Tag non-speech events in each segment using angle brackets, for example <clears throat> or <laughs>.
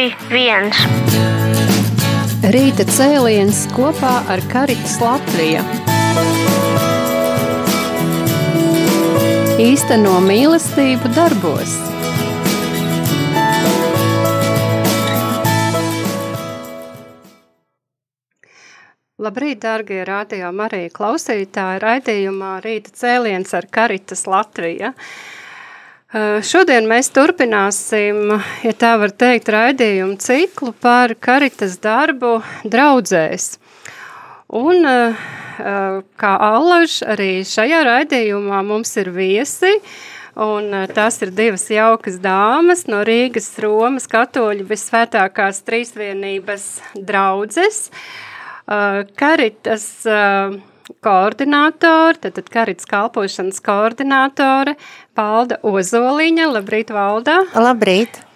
1. Rīta cēliens kopā ar Karitas Latviju. Īsteno mīlestību darbos. Labrīt, dārgie radio Marija klausītāji, raidījumā Rīta cēliens ar Karitas Latviju. Šodien mēs turpināsim, ja tā var teikt, raidījumu ciklu par karitas darbu draudzēs. Un kā allaž, arī šajā raidījumā mums ir viesi, un tās ir divas jaukas dāmas no Rīgas Romas katoļu visvētākās trīsvienības draudzes. Karitas koordinātori, tad, tad Karits kalpošanas koordinātore Valda Ozoliņa. Labrīt, Valda! Labrīt!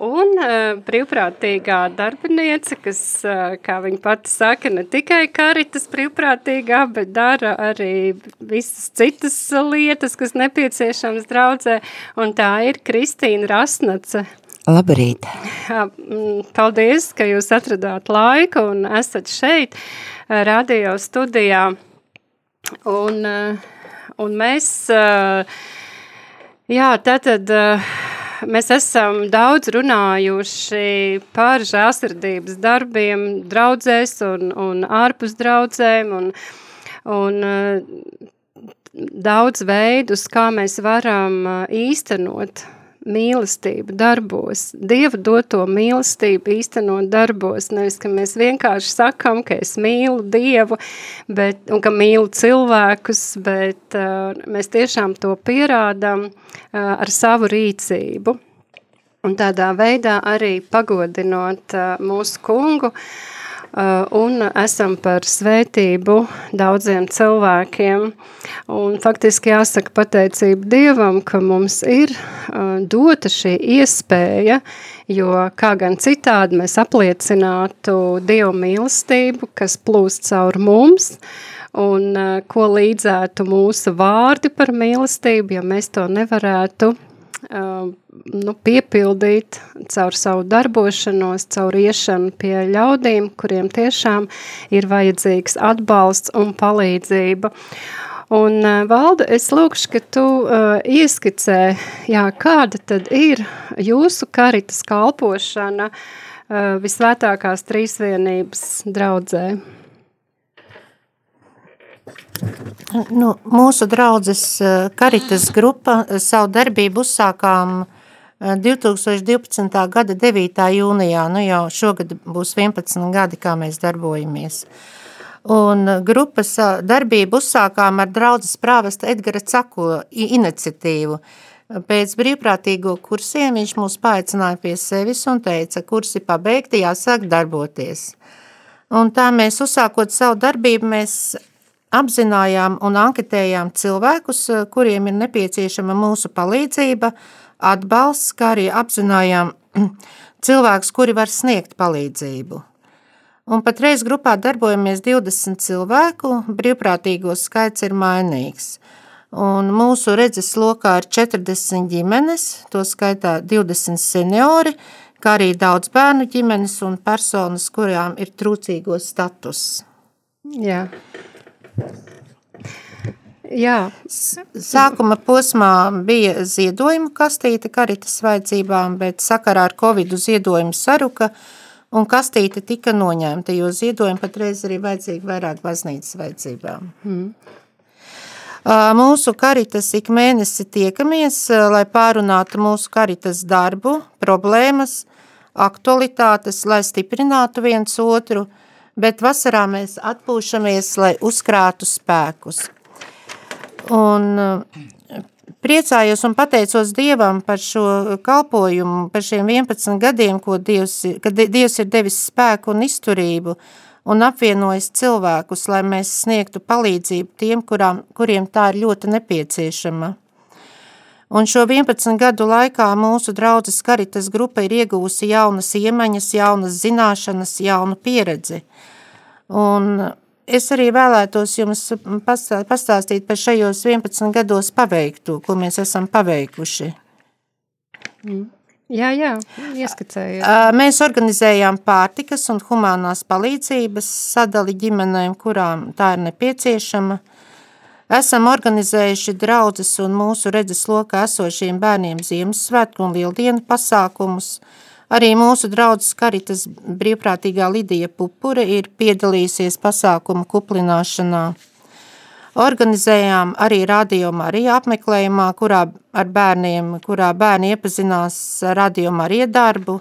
Un uh, brīvprātīgā darbiniece, kas, uh, kā viņa pati saka, ne tikai karitas brīvprātīgā, bet dara arī visas citas lietas, kas nepieciešams draudzē, un tā ir Kristīna Rasnace. Labrīt! Paldies, ka jūs atradāt laiku un esat šeit, radio studijā. Un, un mēs, jā, tātad mēs esam daudz runājuši par žāsirdības darbiem draudzēs un, un ārpus draudzēm un, un daudz veidus, kā mēs varam īstenot mīlestību darbos, Dieva doto mīlestību īstenot darbos, nevis, ka mēs vienkārši sakam, ka es mīlu Dievu, bet, un ka mīlu cilvēkus, bet uh, mēs tiešām to pierādam uh, ar savu rīcību. Un tādā veidā arī pagodinot uh, mūsu kungu, Uh, un esam par svētību daudziem cilvēkiem. Un faktiski jāsaka pateicība Dievam, ka mums ir uh, dota šī iespēja, jo kā gan citādi mēs apliecinātu Dievu mīlestību, kas plūst caur mums, un uh, ko līdzētu mūsu vārdi par mīlestību, ja mēs to nevarētu nu, piepildīt caur savu darbošanos, caur iešanu pie ļaudīm, kuriem tiešām ir vajadzīgs atbalsts un palīdzība. Un, Valda, es lūkšu, ka tu uh, ieskicē, jā, kāda tad ir jūsu karitas kalpošana uh, visvētākās trīsvienības draudzē? Nu, mūsu draudzes karitas grupa savu darbību uzsākām 2012. gada 9. jūnijā, nu jau šogad būs 11 gadi, kā mēs darbojamies. Un grupas darbību uzsākām ar draudzes prāvesta Edgara Cakula iniciatīvu. Pēc brīvprātīgo kursiem viņš mūs paaicināja pie sevis un teica, kursi pabeigti, jāsāk darboties. Un tā mēs uzsākot savu darbību, mēs apzinājām un anketējām cilvēkus, eh, kuriem ir nepieciešama mūsu palīdzība, atbalsts, kā arī apzinājām cilvēkus, kuri var sniegt palīdzību. Un patreiz grupā darbojamies 20 cilvēku, brīvprātīgo skaits ir mainīgs. Un mūsu redzes lokā ir 40 ģimenes, to skaitā 20 seniori, kā arī daudz bērnu ģimenes un personas, kurām ir trūcīgo status. Jā. Jā. Sākuma posmā bija ziedojuma kastīte karitas vajadzībām, bet sakarā ar covidu ziedojumu saruka un kastīte tika noņemta, jo ziedojumi patreiz arī vajadzīgi vairāk baznīcas vajadzībām. Mm. Mūsu karitas ik mēnesi tiekamies, lai pārunātu mūsu karitas darbu, problēmas, aktualitātes, lai stiprinātu viens otru – bet vasarā mēs atpūšamies, lai uzkrātu spēkus. Un eh, priecājos un pateicos Dievam par šo kalpojumu, par šiem 11 gadiem, ko Dievs, kad Dievs ir devis spēku un izturību un apvienojis cilvēkus, lai mēs sniegtu palīdzību tiem, kurām, kuriem tā ir ļoti nepieciešama. Un šo 11 gadu laikā mūsu draudzes karitas grupa ir iegūsi jaunas iemaņas, jaunas zināšanas, jaunu pieredzi. Un es arī vēlētos jums pastāstīt par šajos 11 gados paveikto, ko mēs esam paveikuši. Mm. Jā, jā, ieskicējiet. Mēs organizējām pārtikas un humanās palīdzības sadali ģimenēm, kurām tā ir nepieciešama. Esam organizējuši draudzes un mūsu redzes lokā esošiem bērniem Ziemassvētku un Lieldienu pasākumus. Arī mūsu draudzes Karitas brīvprātīgā Lidija Pupure ir piedalījusies pasākumu kuplināšanā. Organizējām arī Radio Marija apmeklējumā, kurā ar bērniem, kurā bērni iepazinās Radio Marija darbu.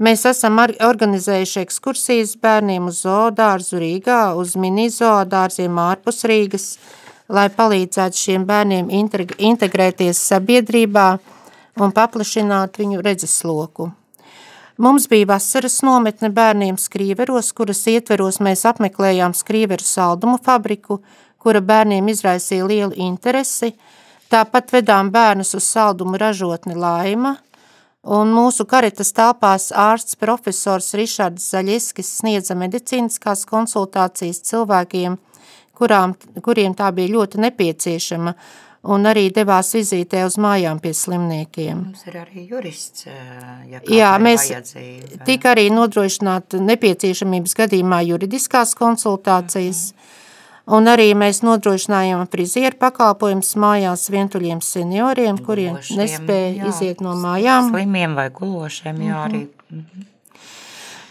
Mēs esam organizējuši ekskursijas bērniem uz zoodārzu Rīgā, uz mini zoodārziem ārpus Rīgas, lai palīdzētu šiem bērniem integrēties sabiedrībā un paplašināt viņu redzesloku. Mums bija vasaras nometne bērniem skrīveros, kuras ietveros mēs apmeklējām skrīveru saldumu fabriku, kura bērniem izraisīja lielu interesi. Tāpat vedām bērnus uz saldumu ražotni Laima, un mūsu karitas telpās ārsts profesors Rišards Zaļiskis sniedza medicīniskās konsultācijas cilvēkiem, kurām, kuriem tā bija ļoti nepieciešama, un arī devās vizītē uz mājām pie slimniekiem. Mums ir arī jurists, ja Jā, mēs tika arī nodrošināt nepieciešamības gadījumā juridiskās konsultācijas, mm -hmm. Un arī mēs nodrošinājām frizieru pakalpojumus mājās vientuļiem senioriem, kuriem gulošiem, nespēja jā, iziet no mājām. Slimiem vai gulošiem, jā, arī. Mm -hmm.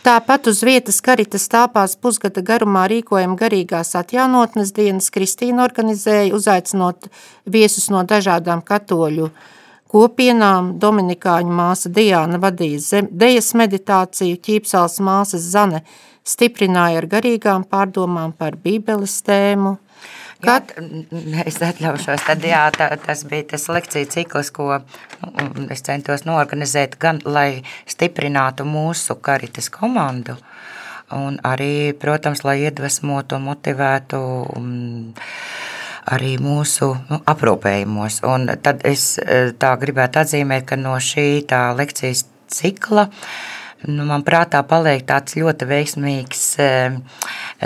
Tāpat uz vietas karitas tāpās pusgada garumā rīkojam garīgās atjaunotnes dienas Kristīna organizēja, uzaicinot viesus no dažādām katoļu kopienām. Dominikāņu māsa Diāna vadīja dejas meditāciju, ķīpsals māsas Zane – stiprināja ar garīgām pārdomām par bībeles tēmu. Jā, es atļaušos, tad jā, tā, tas bija tas lekciju cikls, ko nu, es centos norganizēt gan, lai stiprinātu mūsu karitas komandu, un arī, protams, lai iedvesmotu motivētu um, arī mūsu nu, aprūpējumos. Un tad es eh, tā gribētu atzīmēt, ka no šī tā lekcijas cikla uh, nu, man prātā paliek tāds ļoti veiksmīgs eh,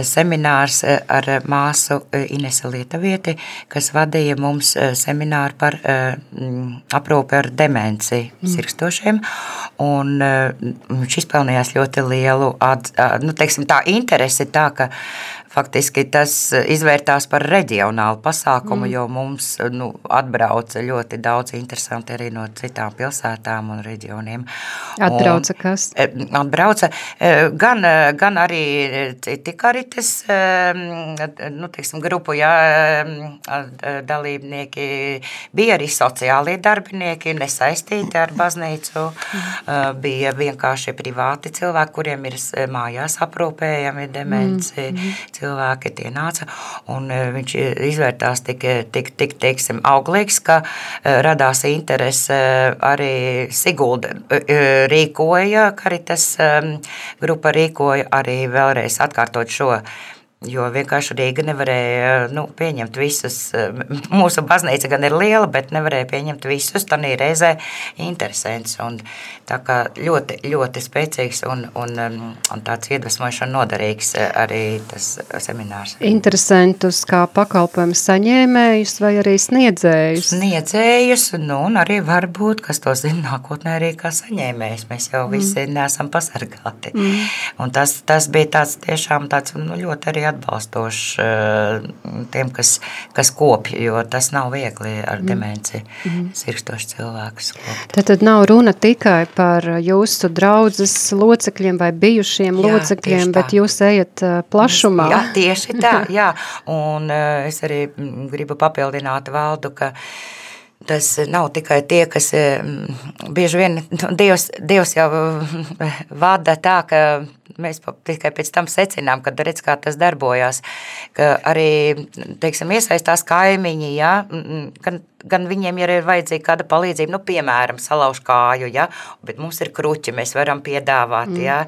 seminārs eh, ar māsu eh, Inese Lietuvieti, kas vadīja mums semināru par aprūpi ar demenci mm. sirkstošiem. Un viņš izpelnījās ļoti lielu, at, nu, teiksim, tā interesi tā, ka Faktiski tas eh, izvērtās par reģionālu pasākumu, mm. jo mums nu, atbrauca ļoti daudz interesanti arī no citām pilsētām un reģioniem. Atbrauca un, kas? Eh, atbrauca eh, gan, gan arī citi karites, nu, teiksim, grupu, jā, dalībnieki, bija arī sociālie darbinieki, nesaistīti ar baznīcu, mm. bija vienkārši privāti cilvēki, kuriem ir mājās aprūpējami demenci, mm cilvēki tie nāca, un e, viņš izvērtās tik, tik, tik teiksim, auglīgs, ka e, radās interese arī Sigulda e, rīkoja, Karitas grupa rīkoja arī vēlreiz atkārtot šo Jo vienkārši Rīga nevarēja nu, pieņemt visus. Mūsu baznīca gan ir liela, bet nevarēja pieņemt visus. Tā ir reizē interesants. Un, tā kā ļoti, ļoti spēcīgs un, un, um, un tāds iedvesmojošs un noderīgs eh, arī tas seminārs. Interesantus kā pakalpojumu saņēmējus vai arī sniedzējus? Sniedzējus, nu, un arī varbūt, kas to zina nākotnē arī kā saņēmējs. Mēs jau visi mm. neesam pasargāti. Mm. Un tas, tas bija tāds tiešām tāds nu, ļoti arī atbalstošs eh, tiem, kas, kas kopj, jo tas nav viegli ar mm. demenci mm. sirkstoši cilvēkus kopt. Tad, tad nav runa tikai par jūsu draudzes locekļiem vai bijušiem jā, locekļiem, bet jūs ejat eh, plašumā. Jā, tieši tā, <laughs> jā. Un eh, es arī mm, gribu papildināt valdu, ka tas nav tikai tie, kas bieži vien nu, Dievs, Dievs jau vada tā, ka mēs tikai pēc tam secinām, kad redz, kā tas darbojās, ka arī, teiksim, iesaistās kaimiņi, ja, gan, gan viņiem, ja ir vajadzīga kāda palīdzība, nu, piemēram, salauž kāju, ja, bet mums ir kruķi, mēs varam piedāvāt, mm. ja,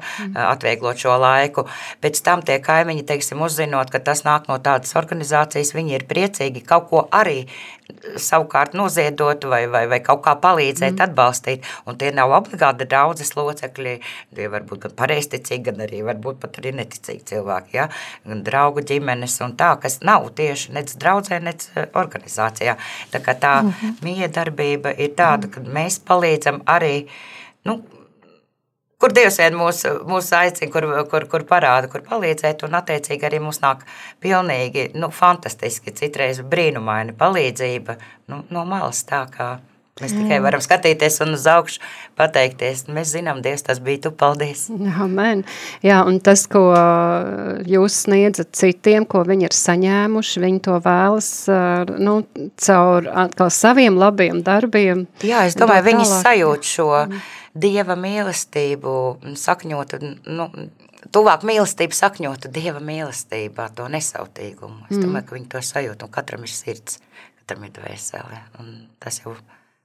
atvieglot šo laiku. Pēc tam tie kaimiņi, teiksim, uzzinot, ka tas nāk no tādas organizācijas, viņi ir priecīgi kaut ko arī savukārt noziedot vai, vai, vai kaut kā palīdzēt, mm. atbalstīt, un tie nav obligāti daudzas locekļi, tie varbūt gan pareisticīgi, gan arī varbūt pat arī neticīgi cilvēki, ja? gan draugu ģimenes un tā, kas nav tieši nec draudzē, nec eh, organizācijā. Tā kā tā mm -hmm. miedarbība ir tāda, ka mēs palīdzam arī nu, kur Dievs vien mūs, mūs aicina, kur, kur, kur parāda, kur palīdzēt, un attiecīgi arī mums nāk pilnīgi, nu, fantastiski, citreiz brīnumaina palīdzība nu, no malas tā kā Mēs tikai varam skatīties un uz augšu pateikties. Mēs zinām, Dievs, tas bija tu, paldies. Amen. Jā, un tas, ko jūs sniedzat citiem, ko viņi ir saņēmuši, viņi to vēlas, nu, caur atkal saviem labiem darbiem. Jā, es domāju, viņi sajūt šo Dieva mīlestību sakņotu, nu, tuvāk mīlestību sakņotu Dieva mīlestībā, to nesautīgumu. Es domāju, ka viņi to sajūt, un katram ir sirds, katram ir dvēsele, un tas jau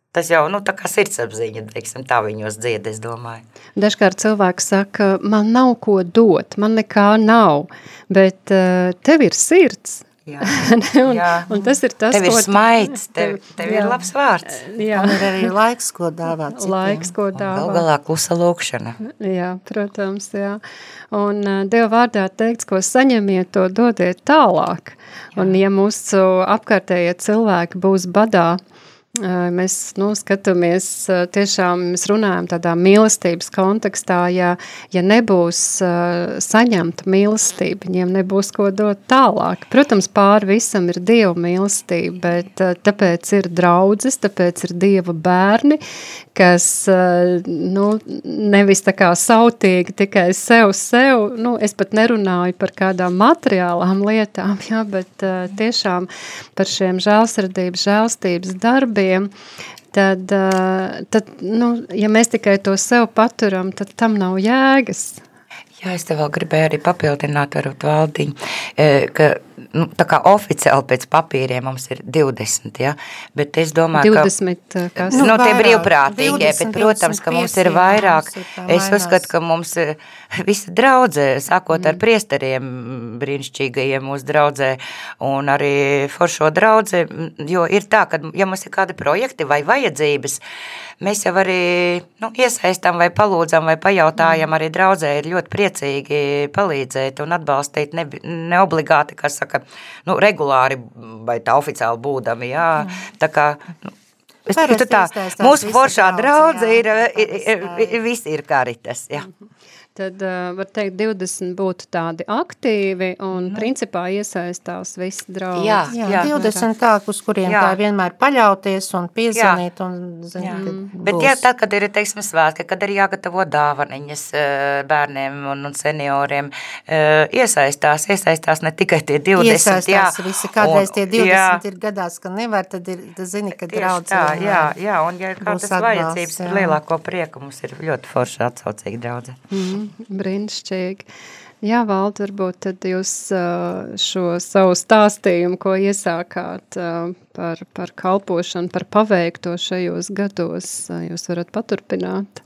Tas jau nu, tā kā sirdsapziņa, teiksim, tā viņos dzied, es domāju. Dažkārt cilvēki saka, man nav ko dot, man nekā nav, bet uh, tev ir sirds. Jā, <laughs> un, jā. un tas ir tas, tev ir ko... smaids, <laughs> tev, tev jā. ir labs vārds. Jā. Un ir arī laiks, ko dāvāt citiem. Laiks, ko dāvāt. Gal galā klusa lūkšana. Jā, protams, jā. Un uh, Dieva vārdā teikts, ko saņemiet, to dodiet tālāk. Jā. Un ja mūsu apkārtējie cilvēki būs badā, Mēs nu, skatāmies, tiešām mēs runājam tādā mīlestības kontekstā, ja, ja nebūs saņemta mīlestība, viņiem nebūs ko dot tālāk. Protams, pāri visam ir Dieva mīlestība, bet tāpēc ir draudzes, tāpēc ir Dieva bērni, kas nu, nevis tā kā sautīgi tikai sev, sev, nu, es pat nerunāju par kādām materiālām lietām, ja, bet tiešām par šiem žēlsirdības, žēlstības darbiem, citiem, tad, eh, tad nu, ja mēs tikai to sev paturam, tad tam nav jēgas. Jā, es te vēl gribēju arī papildināt ar valdiņu, eh, ka nu, tā kā oficiāli pēc papīriem mums ir 20, ja? bet es domāju, 20, ka... Kas? Nu, no tie brīvprātīgie, 20, bet, protams, ka mums ir vairāk. Ir es uzskatu, ka mums visa draudzē, sākot mm. ar priesteriem brīnišķīgajiem mūsu draudzē un arī foršo draudzē, jo ir tā, ka, ja mums ir kādi projekti vai vajadzības, mēs jau arī nu, iesaistām vai palūdzam vai pajautājam, arī draudzē ir ļoti priecīgi palīdzēt un atbalstīt, ne, ne obligāti, kā saka, nu, regulāri vai tā oficiāli būdami, jā, tā kā, nu, Es tā, mūsu foršā draudze ir, ir, ir, ir, visi ir karitas, jā. Mm -hmm tad uh, var teikt 20 būtu tādi aktīvi un mm. principā iesaistās visi draugi. Jā, jā, jā 20 tā, uz kuriem jā. tā vienmēr paļauties un piezvanīt un zin, mm. Bet jā, tad, kad ir, teiksim, svētki, kad ir jāgatavo dāvaniņas bērniem un, un senioriem, iesaistās, iesaistās ne tikai tie 20. Iesaistās jā, visi, kādreiz tie 20 jā. ir gadās, ka nevar, tad ir, tad zini, ka draudz. Tā, jā, jā, un ja ir kādas vajadzības, ir lielāko prieku, mums ir ļoti forši atsaucīgi draudze. Mm brīnišķīgi. Jā, Valda, varbūt tad jūs šo savu stāstījumu, ko iesākāt par, par kalpošanu, par paveikto šajos gados, jūs varat paturpināt.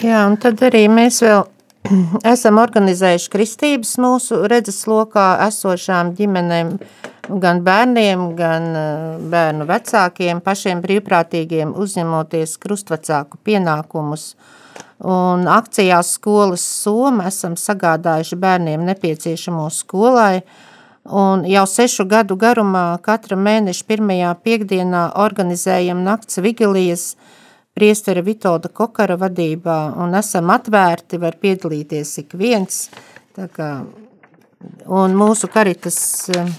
Jā, un tad arī mēs vēl <clears throat> esam organizējuši kristības mūsu redzeslokā esošām ģimenēm, gan bērniem, gan bērnu vecākiem, pašiem brīvprātīgiem uzņemoties krustvecāku pienākumus – Un akcijās skolas Soma esam sagādājuši bērniem nepieciešamo skolai, un jau sešu gadu garumā katra mēneša pirmajā piekdienā organizējam nakts vigilijas priestera Vitolda Kokara vadībā, un esam atvērti, var piedalīties ik viens, tā kā, un mūsu karitas eh,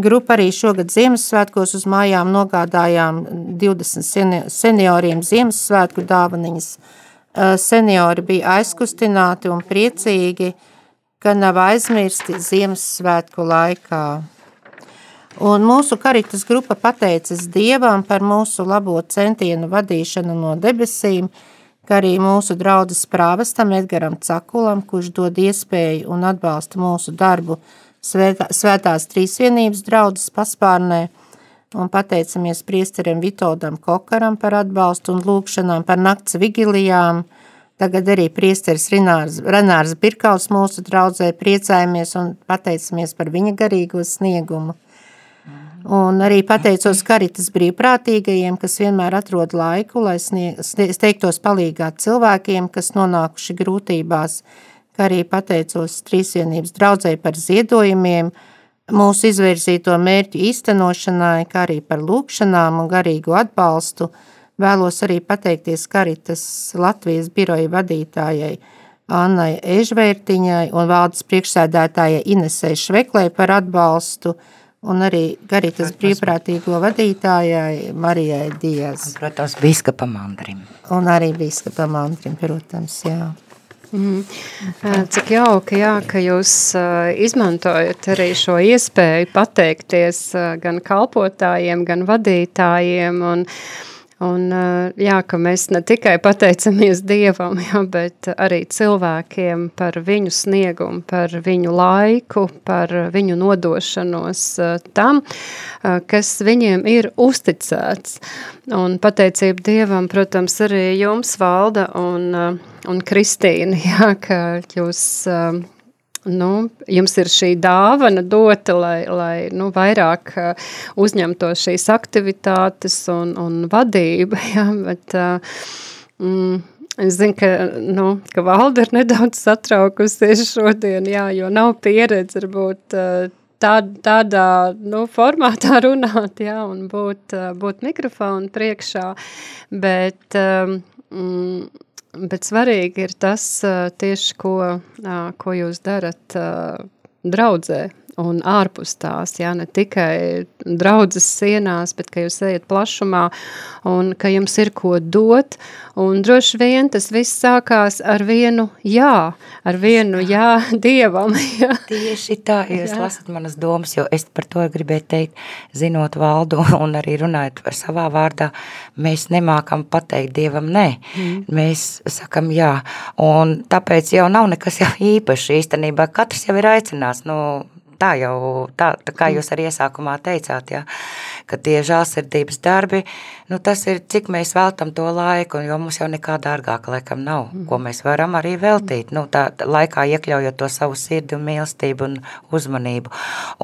grupa arī šogad Ziemassvētkos uz mājām nogādājām 20 senioriem Ziemassvētku dāvaniņas, seniori bija aizkustināti un priecīgi, ka nav aizmirsti Ziemassvētku laikā. Un mūsu karitas grupa pateicas Dievam par mūsu labo centienu vadīšanu no debesīm, kā arī mūsu draudzes prāvestam Edgaram Cakulam, kurš dod iespēju un atbalsta mūsu darbu svētā, svētās trīsvienības draudzes paspārnē – un pateicamies priesterim Vitodam Kokaram par atbalstu un lūkšanām par nakts vigilijām. Tagad arī priesteris Renārs, Renārs Birkaus mūsu draudzē priecājamies un pateicamies par viņa garīgo sniegumu. Un arī pateicos karitas brīvprātīgajiem, kas vienmēr atrod laiku, lai steigtos palīgā cilvēkiem, kas nonākuši grūtībās, kā arī pateicos Trīsvienības draudzē par ziedojumiem, mūsu izvirzīto mērķu īstenošanai, kā arī par lūkšanām un garīgu atbalstu, Vēlos arī pateikties Karitas Latvijas biroja vadītājai Annai Ežvērtiņai un valdes priekšsēdētājai Inesei Šveklai par atbalstu un arī Garitas brīvprātīgo vadītājai Marijai Diaz. Un, protams, biskapam Andrim. Un arī biskapam Andrim, protams, jā. Mm. Cik jauki, jā, ka jūs izmantojat arī šo iespēju pateikties gan kalpotājiem, gan vadītājiem un uh, Un, eh, jā, ka mēs ne tikai pateicamies Dievam, <laughs> jā, bet arī cilvēkiem par viņu sniegumu, par viņu laiku, par viņu nodošanos eh, tam, eh, kas viņiem ir uzticēts. Un pateicība Dievam, protams, arī jums, Valda un, un Kristīna, <laughs> jā, ka jūs nu, jums ir šī dāvana dota, lai, lai nu, vairāk uh, uzņemtos šīs aktivitātes un, un vadība, <laughs> ja, bet uh, mm, Es zinu, ka, nu, ka valde ir nedaudz satraukusies šodien, jā, jo nav pieredze varbūt uh, tā, tādā nu, formātā <laughs> runāt, jā, un būt, būt mikrofonu priekšā, bet um, mm, Bet svarīgi ir tas tieši, ko, ko jūs darat draudzē un ārpus tās, jā, ne tikai draudzes sienās, bet ka jūs ejat plašumā un ka jums ir ko dot, un droši vien tas viss sākās ar vienu jā, ar vienu jā <laughs> Dievam. Jā. Tieši tā, jūs jā. lasat manas domas, jo es par to gribēju teikt, zinot valdu <laughs> un arī runājot par savā vārdā, mēs nemākam pateikt Dievam nē, mm. mēs sakam jā, un tāpēc jau nav nekas jau īpaši īstenībā, katrs jau ir aicināts, nu, tā jau, tā, tā kā jūs arī iesākumā teicāt, ja, ka tie žālsirdības darbi, nu tas ir, cik mēs veltam to laiku, jo mums jau nekā dārgāka laikam nav, ko mēs varam arī veltīt, nu tā laikā iekļaujot to savu sirdi un mīlestību un uzmanību.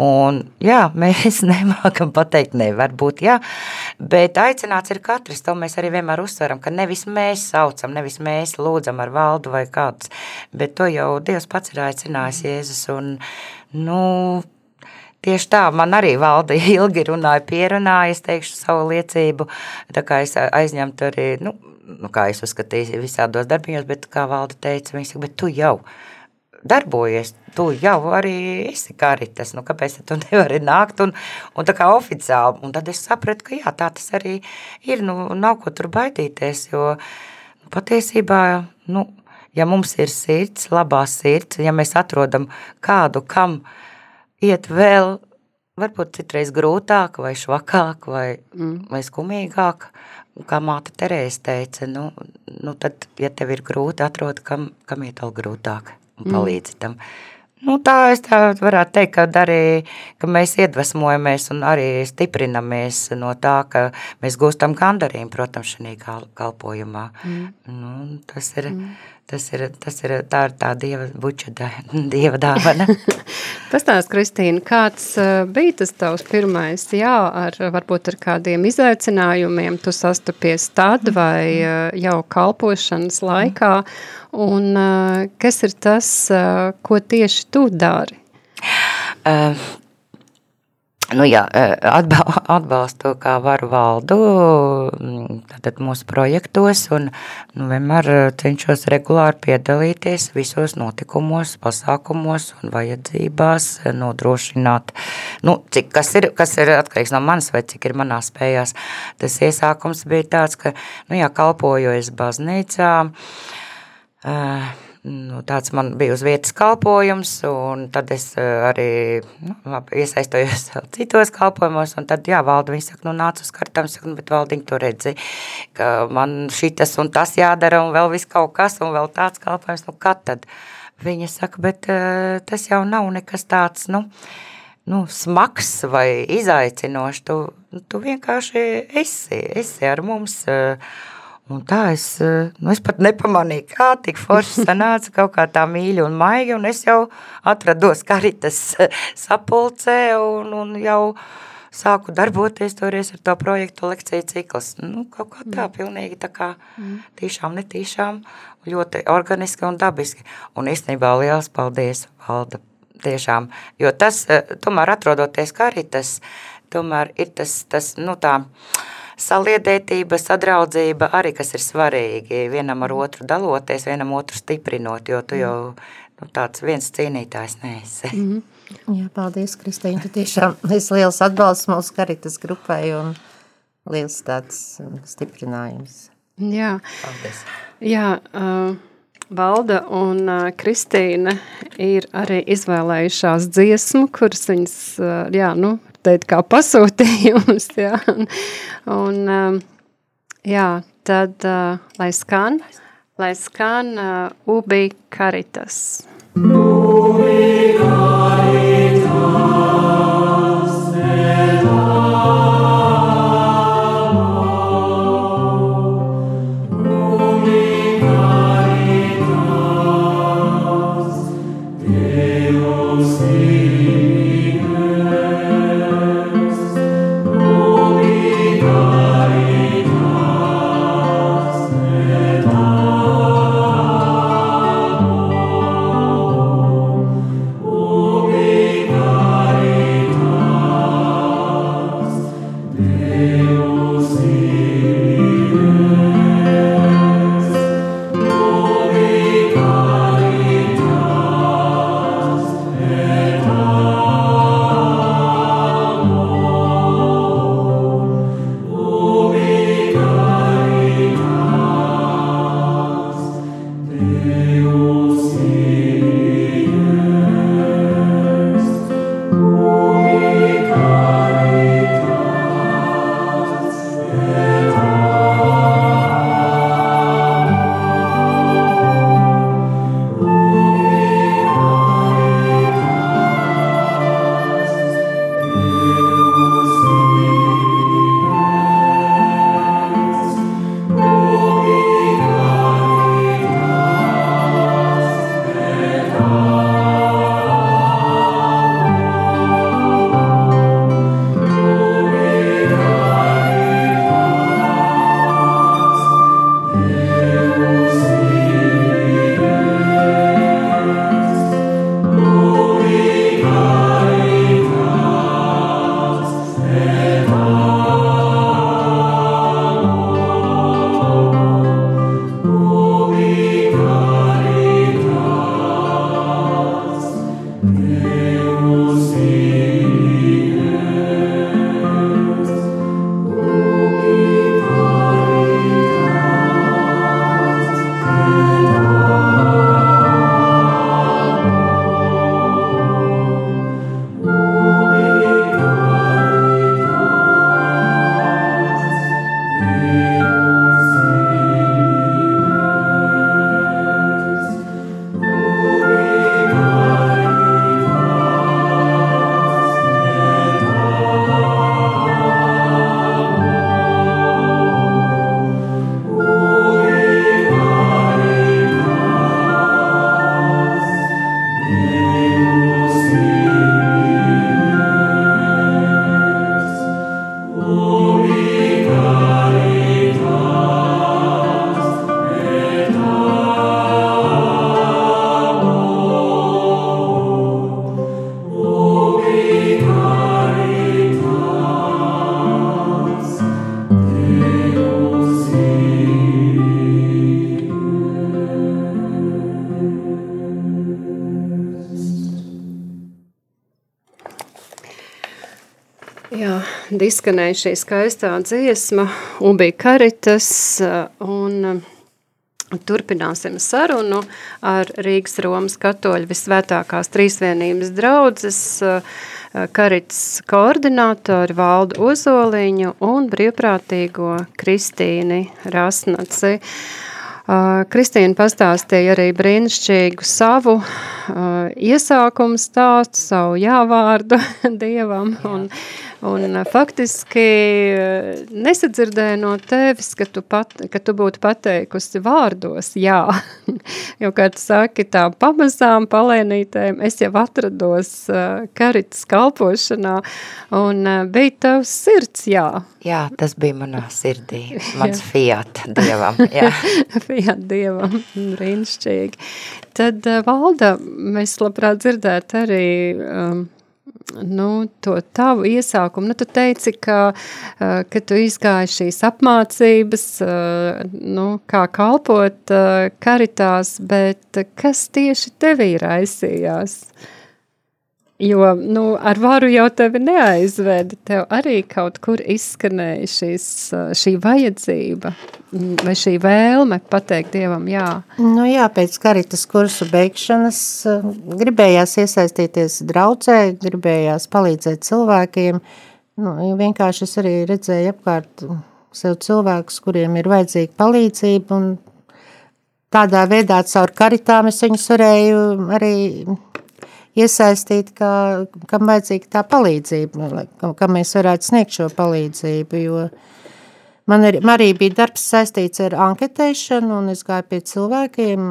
Un jā, <laughs> mēs nemākam pateikt, ne, varbūt jā, bet aicināts ir katrs, to mēs arī vienmēr uzsveram, ka nevis mēs saucam, nevis mēs lūdzam ar valdu vai kāds, bet to jau Dievs pats ir aicinājis Jēzus un Nu, Tieši tā, man arī valda <laughs> ilgi runāja, pierunāja, es teikšu savu liecību, tā kā es aizņemtu arī, nu, nu kā es uzskatīju visādos darbiņos, bet kā valda teica, viņa saka, bet tu jau darbojies, tu jau arī esi karitas, nu kāpēc tu <laughs> nevari nākt un, un tā kā oficiāli, un tad es sapratu, ka jā, tā tas arī ir, nu nav ko tur baidīties, jo nu, patiesībā, nu, ja mums ir sirds, labā sirds, ja mēs atrodam kādu, kam iet vēl, varbūt citreiz grūtāk, vai švakāk, vai, mm. vai skumīgāk, kā māte Terēze teica, nu, nu tad, ja tev ir grūti, atrod, kam, kam iet vēl grūtāk un mm. palīdzi mm. tam. Nu, tā es tā varētu teikt, ka arī ka mēs iedvesmojamies un arī stiprinamies no tā, ka mēs gūstam gandarījumu, protams, šī kalpojumā. Mm. Nu, tas ir... Mm Tas ir, tas ir tā, ir tā dieva buča, <laughs> dieva dāvana. <laughs> Pastāst, Kristīna, kāds uh, bija tas tavs pirmais, jā, ar, varbūt ar kādiem izaicinājumiem? Tu sastapies tad vai uh, jau kalpošanas laikā, un uh, kas ir tas, ko tieši tu dari? Uh, Nu jā, e, <laughs> atbalstu kā varu valdu tātad mūsu projektos un nu, vienmēr e, cenšos regulāri piedalīties visos notikumos, pasākumos un vajadzībās, e, nodrošināt, nu, cik, kas, ir, kas ir atkarīgs no manas vai cik ir manā spējās. Tas iesākums bija tāds, ka, nu jā, kalpojoties baznīcā, uh, Nu, tāds man bija uz vietas kalpojums, un tad es eh, arī nu, labi, iesaistojos citos kalpojumos. Tad, jā, valda viņa saka, nu, nāc uz kartām, saka, nu, bet valdiņa to redzi, ka man šitas un tas jādara, un vēl viss kaut kas, un vēl tāds kalpojums, nu, kad tad? Viņa saka, bet uh, tas jau nav nekas tāds, nu, nu, smags vai izaicinošs. Tu, tu vienkārši esi, esi ar mums. Uh, Un tā es, eh, nu es pat nepamanīju, kā tik forši sanāca kaut kā tā mīļi un maigi, un es jau atrados karitas eh, sapulcē un, un jau sāku darboties toreiz ar to projektu lekciju cikls. Nu, kaut kā tā, mm. pilnīgi tā kā mm. tīšām, netīšām, ļoti organiski un dabiski. Un īstenībā liels paldies, Valda, tiešām, jo tas, eh, tomēr atrodoties karitas, tomēr ir tas, tas nu tā, uh, saliedētība, sadraudzība arī, kas ir svarīgi, vienam ar otru daloties, vienam otru stiprinot, jo tu jau nu, tāds viens cīnītājs neesi. Mm -hmm. Jā, paldies, Kristīna, tu tiešām esi liels atbalsts mūsu karitas grupai un liels tāds stiprinājums. Jā, Paldies. jā uh, Valda un uh, Kristīna ir arī izvēlējušās dziesmu, kuras viņas, uh, jā, nu, teikt, kā pasūtījums, <laughs> jā, un, un um, jā, tad, uh, lai skan, lai skan uh, Ubi Caritas. Ubi izskanēja šī skaistā dziesma, Ubi Karitas, un turpināsim sarunu ar Rīgas Romas katoļu visvētākās trīsvienības draudzes Karitas koordinātori Valdu Ozoliņu un brīvprātīgo Kristīni Rasnaci. Kristīna pastāstīja arī brīnišķīgu savu uh, iesākumu stāstu, savu jāvārdu <laughs> Dievam, un, Un faktiski nesadzirdēju no tevis, ka tu, pat, ka tu būtu pateikusi vārdos jā. <laughs> jo, kā tu saki, tā pamazām palēnītēm es jau atrados karitas kalpošanā un bija tavs sirds jā. Jā, tas bija manā sirdī, <laughs> mans fiat dievam. Jā. fiat dievam, brīnišķīgi. Tad, Valda, mēs labprāt dzirdētu arī um, nu, to tavu iesākumu. Nu, tu teici, ka, ka tu izgāji šīs apmācības, nu, kā kalpot karitās, bet kas tieši tevī raisījās? Jo nu, ar varu jau tevi neaizveda. Tev arī kaut kur izskanēja šis, šī vajadzība vai šī vēlme pateikt Dievam jā. Nu jā, pēc karitas kursu beigšanas gribējās iesaistīties draudzē, gribējās palīdzēt cilvēkiem. Nu, vienkārši es arī redzēju apkārt sev cilvēkus, kuriem ir vajadzīga palīdzība tādā veidā caur karitām es viņus varēju arī iesaistīt, kā, kam vajadzīga tā palīdzība, kam, kam mēs varētu sniegt šo palīdzību, jo man arī, arī bija darbs saistīts ar anketēšanu, un es gāju pie cilvēkiem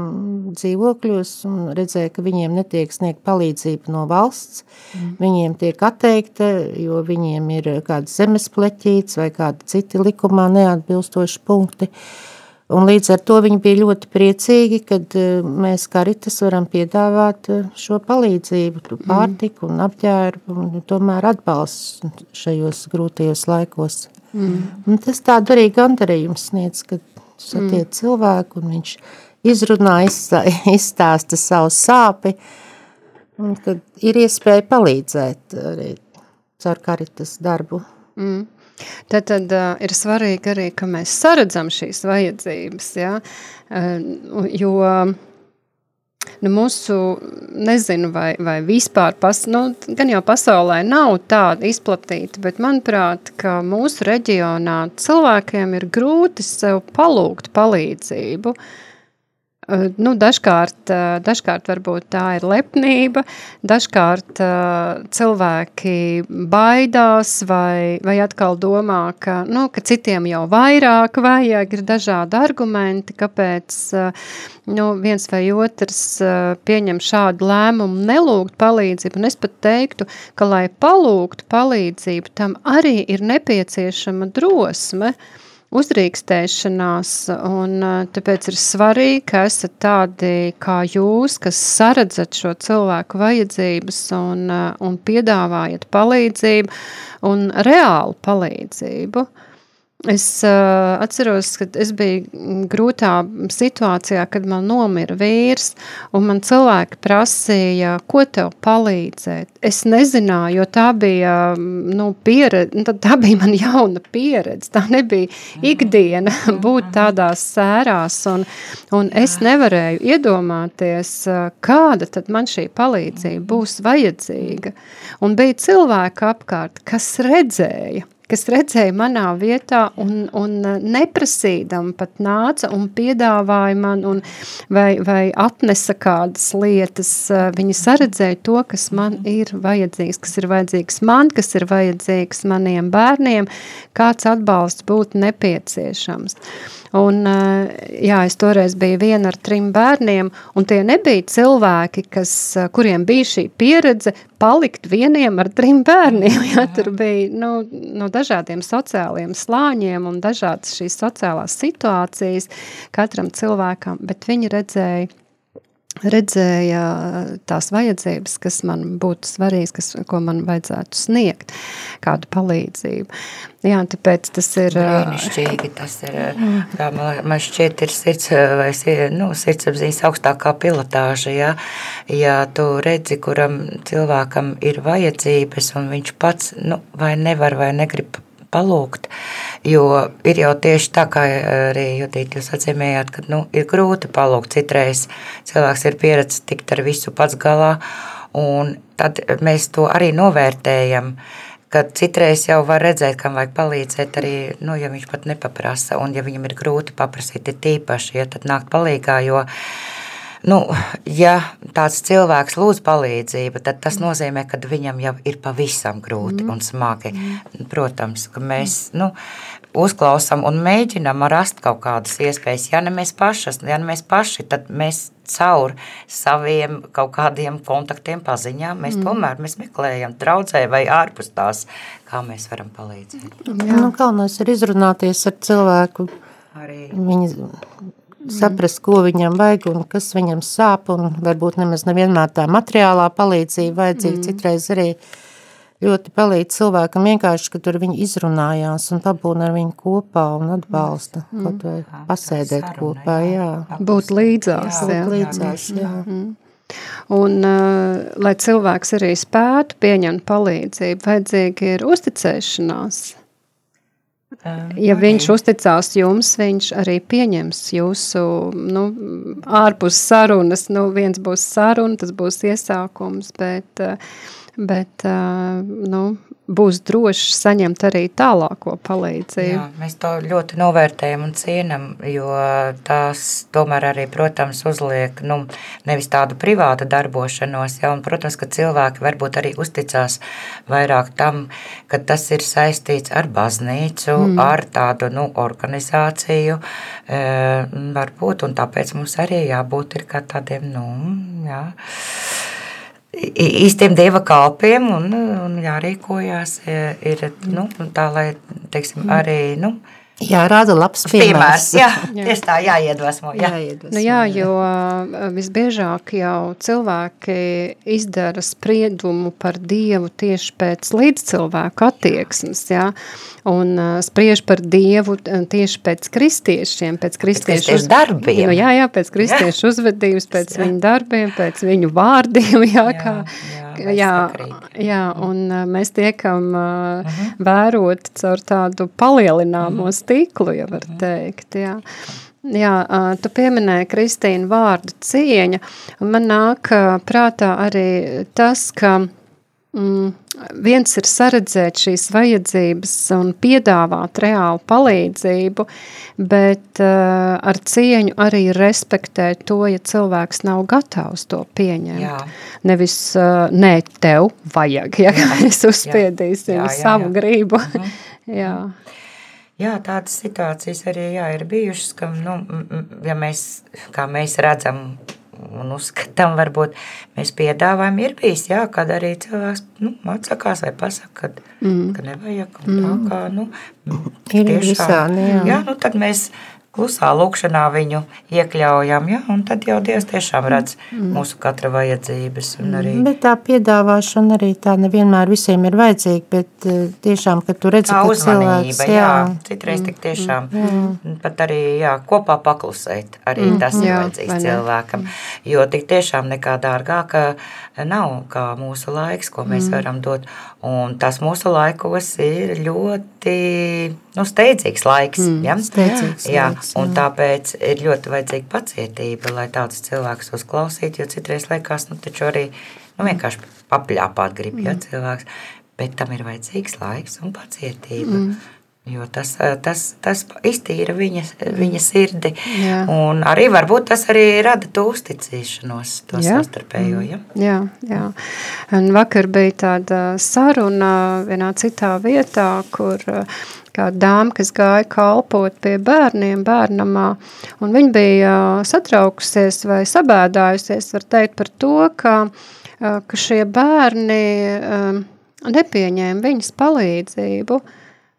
dzīvokļos un redzēju, ka viņiem netiek sniegt palīdzību no valsts, mm. viņiem tiek atteikta, jo viņiem ir kāds zemes pleķīts vai kādi citi likumā neatbilstoši punkti, uh, Un līdz ar to viņi bija ļoti priecīgi, kad e, mēs karitas varam piedāvāt e, šo palīdzību, mm. pārtiku un apģērbu un tomēr atbalsts šajos grūtajos laikos. Mm. Un tas tādu arī gandarījums sniedz, kad satiek mm. cilvēku un viņš izrunā, <laughs> izstāsta savu sāpi un kad ir iespēja palīdzēt arī caur karitas darbu. Mm. Tad, tad uh, ir svarīgi arī, ka mēs saredzam šīs vajadzības, ja? uh, jo nu, mūsu, nezinu, vai, vai vispār, pas, nu, gan jau pasaulē nav tāda izplatīta, bet manuprāt, ka mūsu reģionā cilvēkiem ir grūti sev palūgt palīdzību, uh, Nu, dažkārt, dažkārt varbūt tā ir lepnība, dažkārt cilvēki baidās vai, vai atkal domā, ka, nu, ka citiem jau vairāk vajag, ir dažādi argumenti, kāpēc nu, viens vai otrs pieņem šādu lēmumu nelūgt palīdzību. Un es pat teiktu, ka, lai palūgtu palīdzību, tam arī ir nepieciešama drosme, uh, uzrīkstēšanās, un tāpēc ir svarīgi, ka esat tādi kā jūs, kas saredzat šo cilvēku vajadzības un, un piedāvājat palīdzību un reālu palīdzību. Uh, Es uh, atceros, ka es biju grūtā situācijā, kad man nomira vīrs, un man cilvēki prasīja, ko tev palīdzēt. Es nezināju, jo tā bija, nu, pieredze, tā bija man jauna pieredze, tā nebija ikdiena <laughs> būt tādās sērās, un, un es nevarēju iedomāties, kāda tad man šī palīdzība būs vajadzīga. Un bija cilvēki apkārt, kas redzēja, kas redzēja manā vietā un, un neprasīdam pat nāca un piedāvāja man un vai, vai atnesa kādas lietas, viņi saredzēja to, kas man ir vajadzīgs, kas ir vajadzīgs man, kas ir vajadzīgs maniem bērniem, kāds atbalsts būtu nepieciešams. Un, jā, es toreiz biju viena ar trim bērniem, un tie nebija cilvēki, kas, kuriem bija šī pieredze palikt vieniem ar trim bērniem. <laughs> Jā, tur bija nu, no dažādiem sociāliem slāņiem un dažādas šīs sociālās situācijas katram cilvēkam, bet viņi redzēja redzēja tās vajadzības, kas man būtu svarīgas, kas, ko man vajadzētu sniegt, kādu palīdzību. Jā, tāpēc tas ir... Brīnišķīgi, tas ir, tā man, man šķiet ir sirds, vai nu, sirdsapziņas augstākā pilotāža, ja, ja tu redzi, kuram cilvēkam ir vajadzības, un viņš pats, nu, vai nevar, vai negrib palūgt. Jo ir jau tieši tā, kā arī Judīt, jūs atzīmējāt, ka nu, ir grūti palūgt. Citreiz cilvēks ir pieredzējis tikt ar visu pats galā, un tad mēs to arī novērtējam. Kad citreiz jau var redzēt, kam vajag palīdzēt, arī, nu, ja viņš pat nepaprasa, un ja viņam ir grūti paprasīt, ir tīpaši, ja tad nākt uh, Nu, ja tāds cilvēks lūdz palīdzību, tad tas nozīmē, ka viņam jau ir pavisam grūti mm. un smagi. Mm. Protams, ka mēs nu, uzklausām un mēģinām rast kaut kādas iespējas. Ja ne mēs, pašas, ja ne mēs paši, tad mēs caur saviem kaut kādiem kontaktiem, paziņām, mēs mm. tomēr mēs meklējam draudzē vai ārpus tās, kā mēs varam palīdzēt. Jā. Nu, galvenais ir izrunāties ar cilvēku. Arī. Viņi saprast, ko viņam vajag un kas viņam sāp, un varbūt nemaz nevienmēr tā materiālā palīdzība vajadzīga, mm. citreiz arī ļoti palīdz cilvēkam vienkārši, ka tur viņi izrunājās un pabūna ar viņu kopā un atbalsta, mm. kaut vai pasēdēt saruna, kopā, jā. Būt līdzās, jā. Būt līdzās, jā. Mm. Un, uh, lai cilvēks arī spētu pieņemt palīdzību, vajadzīga ir uzticēšanās. Ja viņš uzticās jums, viņš arī pieņems jūsu nu, ārpus sarunas. Nu, viens būs saruna, tas būs iesākums, bet, bet nu, būs drošs saņemt arī tālāko palīdzību. Jā, mēs to ļoti novērtējam un cienam, jo tās tomēr arī, protams, uzliek nu, nevis tādu privātu darbošanos, ja, un, protams, ka cilvēki varbūt arī uzticās vairāk tam, ka tas ir saistīts ar baznīcu, mm. ar tādu nu, organizāciju, e, varbūt, un tāpēc mums arī jābūt ir kā tādiem, nu, jā, īstiem dieva kalpiem un, un jārīkojās ir nu, tā, lai teiksim, arī. Nu, Jā, rāda labs piemērs. piemērs jā, <laughs> jā. tieši tā, jāiedvesmo. Jā. jāiedvesmo nu jā, jo visbiežāk jau cilvēki izdara spriedumu par Dievu tieši pēc līdzcilvēku attieksmes, jā, un uh, spriež par Dievu tieši pēc kristiešiem, pēc kristiešu uz... darbiem. Nu, jā, jā, pēc kristiešu jā. uzvedības, pēc jā. viņu darbiem, pēc viņu vārdiem, <laughs> jā, jā kā, jā, jā, jā, un uh, mēs tiekam uh, uh mhm. -huh. vērot caur tādu palielināmo uh -huh stiklu, ja var teikt, jā. Jā, tu pieminēji Kristīnu vārdu cieņa, un man nāk prātā arī tas, ka mm, viens ir saredzēt šīs vajadzības un piedāvāt reālu palīdzību, bet uh, ar cieņu arī respektēt to, ja cilvēks nav gatavs to pieņemt. Jā. Nevis, uh, nē, tev vajag, ja jā, <laughs> mēs uzspiedīsim jā, jā, jā, savu jā. gribu. Mhm. <laughs> jā. Jā, tādas situācijas arī jā, ir bijušas, ka, nu, ja mēs, kā mēs redzam un uzskatām, varbūt mēs piedāvājam, ir bijis, jā, kad arī cilvēks nu, atsakās vai pasaka, kad, mm. ka nevajag, un tā mm. kā, nu, ir tiešām, jā. jā, nu, tad mēs klusā lūkšanā viņu iekļaujam, ja, un tad jau Dievs tiešām redz mm. mūsu katra vajadzības. Arī... Bet tā piedāvāšana arī tā nevienmēr visiem ir vajadzīga, bet eh, tiešām, kad tu redzi, tā ka cilvēks, jā, jā, citreiz tik tiešām, jā. pat arī, jā, kopā paklusēt, arī mm. tas ir jā, vajadzīgs cilvēkam, jo tik tiešām nekā dārgāka nav kā mūsu laiks, ko mēs mm. varam dot, un tas mūsu laikos ir ļoti, nu, steidzīgs laiks, mm. ja? Steidzīgs jā, laiks. Un tāpēc ir ļoti vajadzīga pacietība, lai tādus cilvēkus uzklausītu. Jo citreiz liekas, nu, taču arī nu, vienkārši papļāpāt grib ja, mm. cilvēks. Bet tam ir vajadzīgs laiks un pacietība. Mm. Jo tas, tas, tas iztīra viņa, viņa sirdi. Jā. Un arī varbūt tas arī rada to uzticēšanos, to jā. savstarpējo. Ja? Jā, jā. Un vakar bija tāda saruna vienā citā vietā, kur kāda dāma, kas gāja kalpot pie bērniem bērnamā, un viņa bija satraukusies vai sabēdājusies, var teikt, par to, ka, ka šie bērni nepieņēma viņas palīdzību,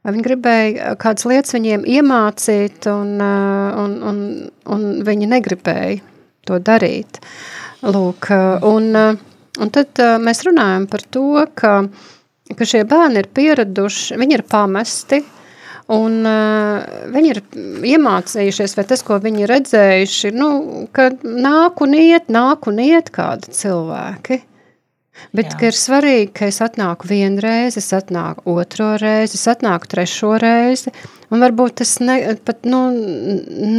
Viņi gribēja kādas lietas viņiem iemācīt, un, un, un, un viņi negribēja to darīt. Lūk, un, un tad mēs runājam par to, ka, ka šie bērni ir pieraduši, viņi ir pamesti, Un viņi ir iemācījušies, vai tas, ko viņi ir redzējuši, nu, ka nāk un iet, nāk un iet kādi cilvēki. Bet ir svarīgi, ka es atnāku vienu reizi, es atnāku otro reizi, es atnāku trešo reizi. Un varbūt es ne, pat nu,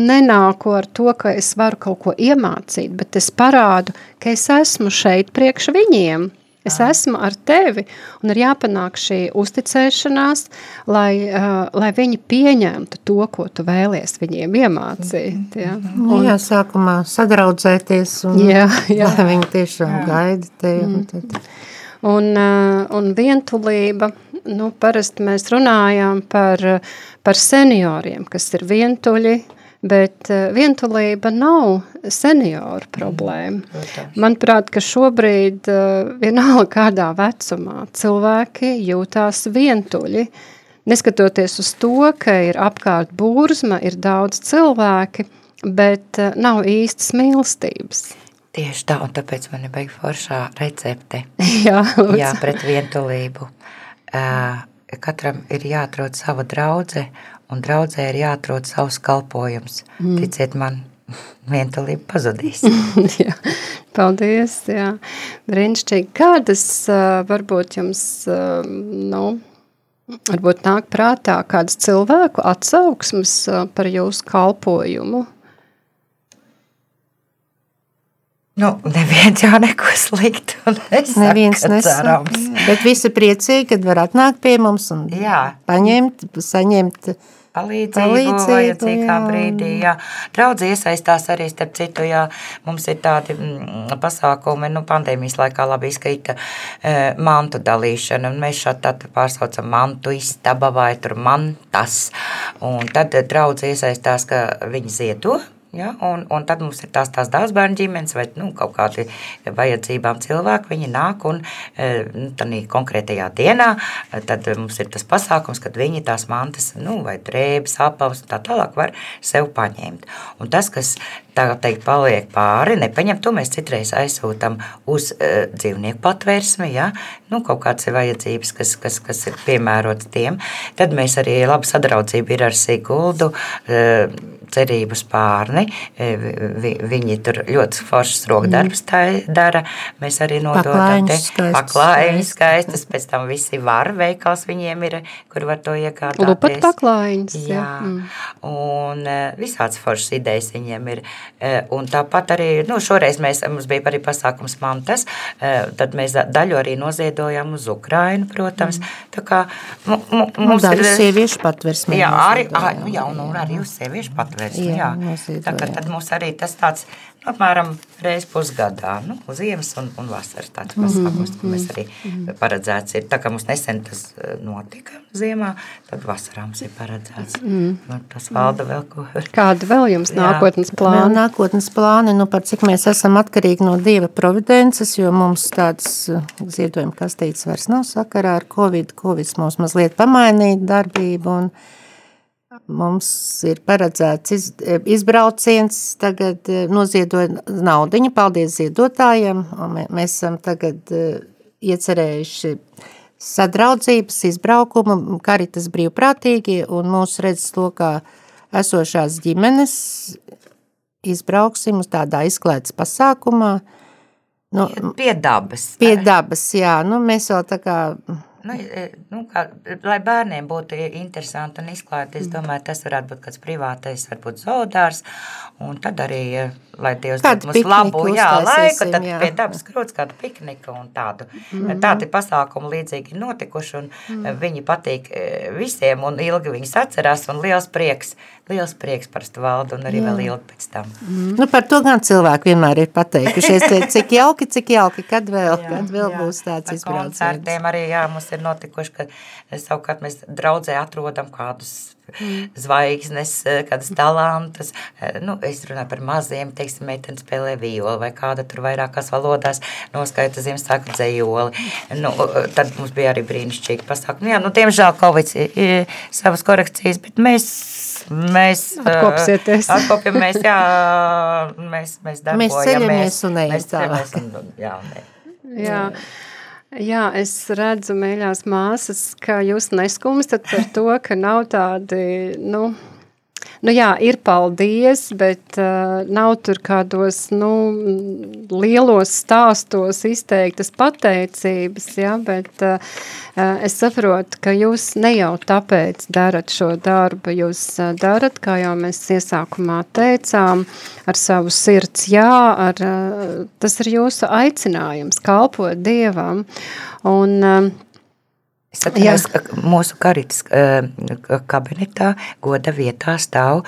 nenāku ar to, ka es varu kaut ko iemācīt, bet es parādu, ka es esmu šeit priekš viņiem. Es esmu ar tevi, un ir jāpanāk šī uzticēšanās, lai, uh, lai viņi pieņemtu to, ko tu vēlies viņiem iemācīt. Ja? Un, jā, sākumā sadraudzēties, un jā, <laughs> jā. lai viņi tiešām jā. gaida tevi. Mm. Tad. Un, uh, un vientulība, nu, parasti mēs runājām par, par senioriem, kas ir vientuļi, Bet uh, vientulība nav senioru problēma. Mm, Manuprāt, ka šobrīd uh, vienalga kādā vecumā cilvēki jūtās vientuļi, neskatoties uz to, ka ir apkārt burzma, ir daudz cilvēki, bet uh, nav īstas mīlestības. Tieši tā, un tāpēc man ir baigi foršā recepte. <laughs> Jā, lūdzu. Jā, pret vientulību. Uh, katram ir jāatrod sava draudze, un draudzē ir jāatrod savs kalpojums. Mm. Ticiet man, <laughs> vientulība pazudīs. <laughs> jā, paldies, jā. Brīnišķīgi. Kādas varbūt jums, nu, varbūt nāk prātā kādas cilvēku atsauksmes par jūsu kalpojumu? Nu, neviens jau neko sliktu nesaka, Neviens nesaka, bet visi priecīgi, kad var atnākt pie mums un Jā. paņemt, saņemt palīdzību, Palīdzību, vajadzīgā jā. brīdī. Jā. Draudzi iesaistās arī, starp citu, jā, mums ir tādi mm, pasākumi, nu, pandēmijas laikā labi izskaita e, mantu dalīšana, un mēs šādi tad pārsaucam mantu istaba vai tur mantas, un tad draudzi iesaistās, ka viņi ziedo, Ja, un, un tad mums ir tās, tās dārzbērnu ģimenes vai nu, kaut kādi vajadzībām cilvēki. Viņi nāk un e, nu, tādā konkrētajā dienā e, tad mums ir tas pasākums, kad viņi tās mantas nu, vai drēbes, apavus un tā tālāk var sev paņemt. Un tas, kas tā teikt, paliek pāri, nepaņem, to mēs citreiz aizsūtam uz uh, dzīvnieku patvērsmi, ja? nu, kaut kādas ir vajadzības, kas, kas, kas ir piemērotas tiem. Tad mēs arī laba sadraudzība ir ar Siguldu, uh, cerības pārni. Vi, viņi tur ļoti foršas rokdarbs mm. dara. Mēs arī nododam te paklājiņus skaistas, pēc tam visi var veikals viņiem ir, kur var to iegādāties. Lupat paklājiņus. Jā, jā. Mm. un visāds foršas idejas viņiem ir. Un tāpat arī, nu, šoreiz mēs, mums bija arī pasākums mantas, tad mēs daļu arī noziedojām uz Ukrainu, protams. Mm. Tā kā mums daļu ir... sieviešu patversmē. Jā, arī, nu, jā, un arī uz sieviešu patversmē patvērsni. Jā, jā. Tā, tad mums arī tas tāds nu, apmēram reiz pusgadā, nu, ziemas un, un vasaras tāds pasākums, mm -hmm. mēs arī paredzēts ir. Tā kā mums nesen tas notika ziemā, tad vasarā mums ir paredzēts. Mm. Nu, tas valda vēl ko. Kāda vēl jums nākotnes plāni? Vēl nākotnes plāni, nu, par cik mēs esam atkarīgi no Dieva providences, jo mums tāds ziedojuma kastītes vairs nav sakarā ar Covid. Covid mums mazliet pamainīja darbību un Mums ir paredzēts iz, izbrauciens, tagad noziedoja naudiņu, paldies ziedotājiem. Mēs esam tagad iecerējuši sadraudzības izbraukumu, karitas brīvprātīgi un mūsu redzes lokā esošās ģimenes izbrauksim uz tādā izklaides pasākumā. Nu, pie dabas. Pie dabas, jā. Nu, mēs vēl tā kā Nu, nu, kā, lai bērniem būtu interesanti un izklāti, es domāju, tas varētu būt kāds privātais, varbūt zoodārs, un tad arī, lai Dievs dod mums labu jā, laiku, tad jā. pie dabas krūts kādu pikniku un tādu. Mm -hmm. Tādi pasākumi līdzīgi notikuši, un mm -hmm. viņi patīk visiem, un ilgi viņus atcerās, un liels prieks, liels prieks parasti valda, un arī jā. vēl ilgi pēc tam. Mm -hmm. Nu, par to gan cilvēki vienmēr ir pateikušies, <laughs> cik jauki, cik jauki, kad vēl, jā, kad vēl jā. būs tāds izbrauciens. Koncertiem arī, jā, mums ir notikuši, ka savukārt mēs draudzē atrodam kādus. <laughs> zvaigznes, kādas talantas. Nu, es runāju par maziem, teiksim, meiteni spēlē violi vai kāda tur vairākās valodās noskaita Ziemassvētku dzējoli. Nu, tad mums bija arī brīnišķīgi pasākumi. Nu, jā, nu, diemžēl Covid ir savas korekcijas, bet mēs mēs atkopsieties. Atkopjamies, jā, <laughs> mēs, mēs darbojamies. Mēs ceļamies un ejam tālāk. Jā, un, jā. Jā. Es redzu, mīļās māsas, ka jūs neskumstat par to, ka nav tādi, nu, Nu jā, ir paldies, bet uh, nav tur kādos nu, lielos stāstos izteiktas pateicības, ja, bet uh, es saprotu, ka jūs ne jau tāpēc darat šo darbu, jūs uh, darat, kā jau mēs iesākumā teicām, ar savu sirds jā, ar, uh, tas ir jūsu aicinājums kalpot Dievam, un uh, Es atceros, ka mūsu karitas kabinetā goda vietā stāv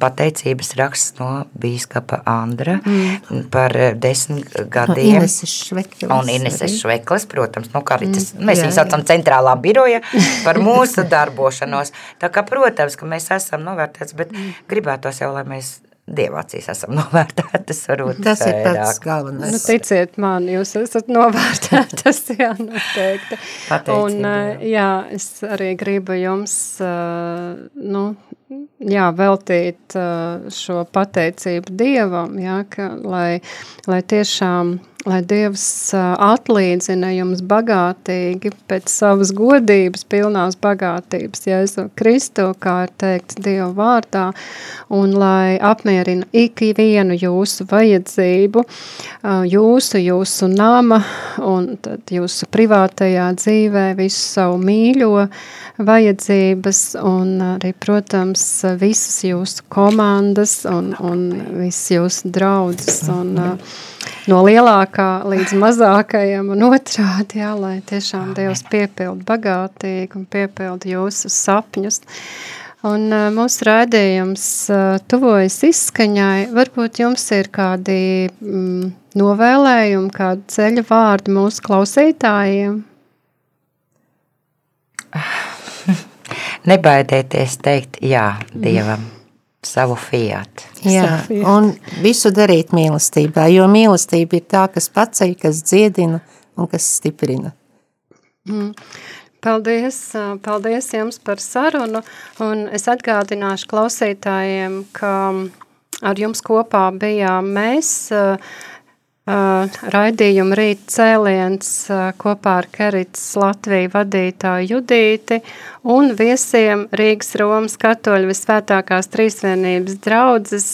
pateicības raksts no bīskapa Andra mm. par desmit gadiem. No Ineses Švekles. Un Ineses Švekles, protams, no karitas. Mm. Mēs viņu saucam centrālā biroja par mūsu darbošanos. Tā kā, protams, ka mēs esam novērtēts, bet mm. gribētos jau, lai mēs dievācīs esam <laughs> novērtētas. Tas ir pats galvenais. Nu, ticiet man, jūs esat <laughs> novērtētas, jā, noteikti. Pateicība, Un, jā. jā, es arī gribu jums, nu, jā, veltīt šo pateicību Dievam, jā, ka, lai, lai tiešām lai Dievs atlīdzina jums bagātīgi pēc savas godības, pilnās bagātības, Jēzu Kristu, kā ir teikts Dieva vārdā, un lai apmierina ikvienu jūsu vajadzību, jūsu, jūsu nama, un tad jūsu privātajā dzīvē visu savu mīļo vajadzības, un arī, protams, visas jūsu komandas, un, un visas jūsu draudzes, un uh, no lielākā līdz mazākajam un otrādi, jā, lai tiešām Dievs piepild bagātīgi un piepild jūsu sapņus. Un uh, mūsu rādījums uh, tuvojas izskaņai. Varbūt jums ir kādi mm, novēlējumi, kādi ceļa vārdi mūsu klausītājiem? <laughs> Nebaidieties teikt jā Dievam savu fiat. Jā, un visu darīt mīlestībā, jo mīlestība ir tā, kas paceļ, kas dziedina un kas stiprina. Mm. Paldies, paldies jums par sarunu, un es atgādināšu klausītājiem, ka ar jums kopā bijām mēs, uh, Raidījuma rīt cēliens kopā ar Kerits Latviju vadītāju Judīti un viesiem Rīgas Romas katoļu visvētākās trīsvienības draudzes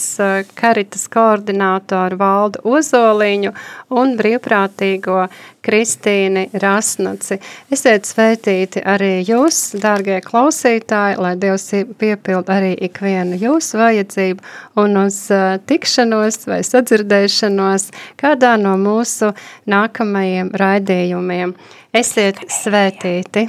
Karitas koordinātoru Valdu Ozoliņu un brīvprātīgo Kristīni Rasnaci. Esiet svētīti arī jūs, dārgie klausītāji, lai Dievs piepild arī ikvienu jūsu vajadzību un uz tikšanos vai sadzirdēšanos kādā no mūsu nākamajiem raidījumiem. Esiet svētīti!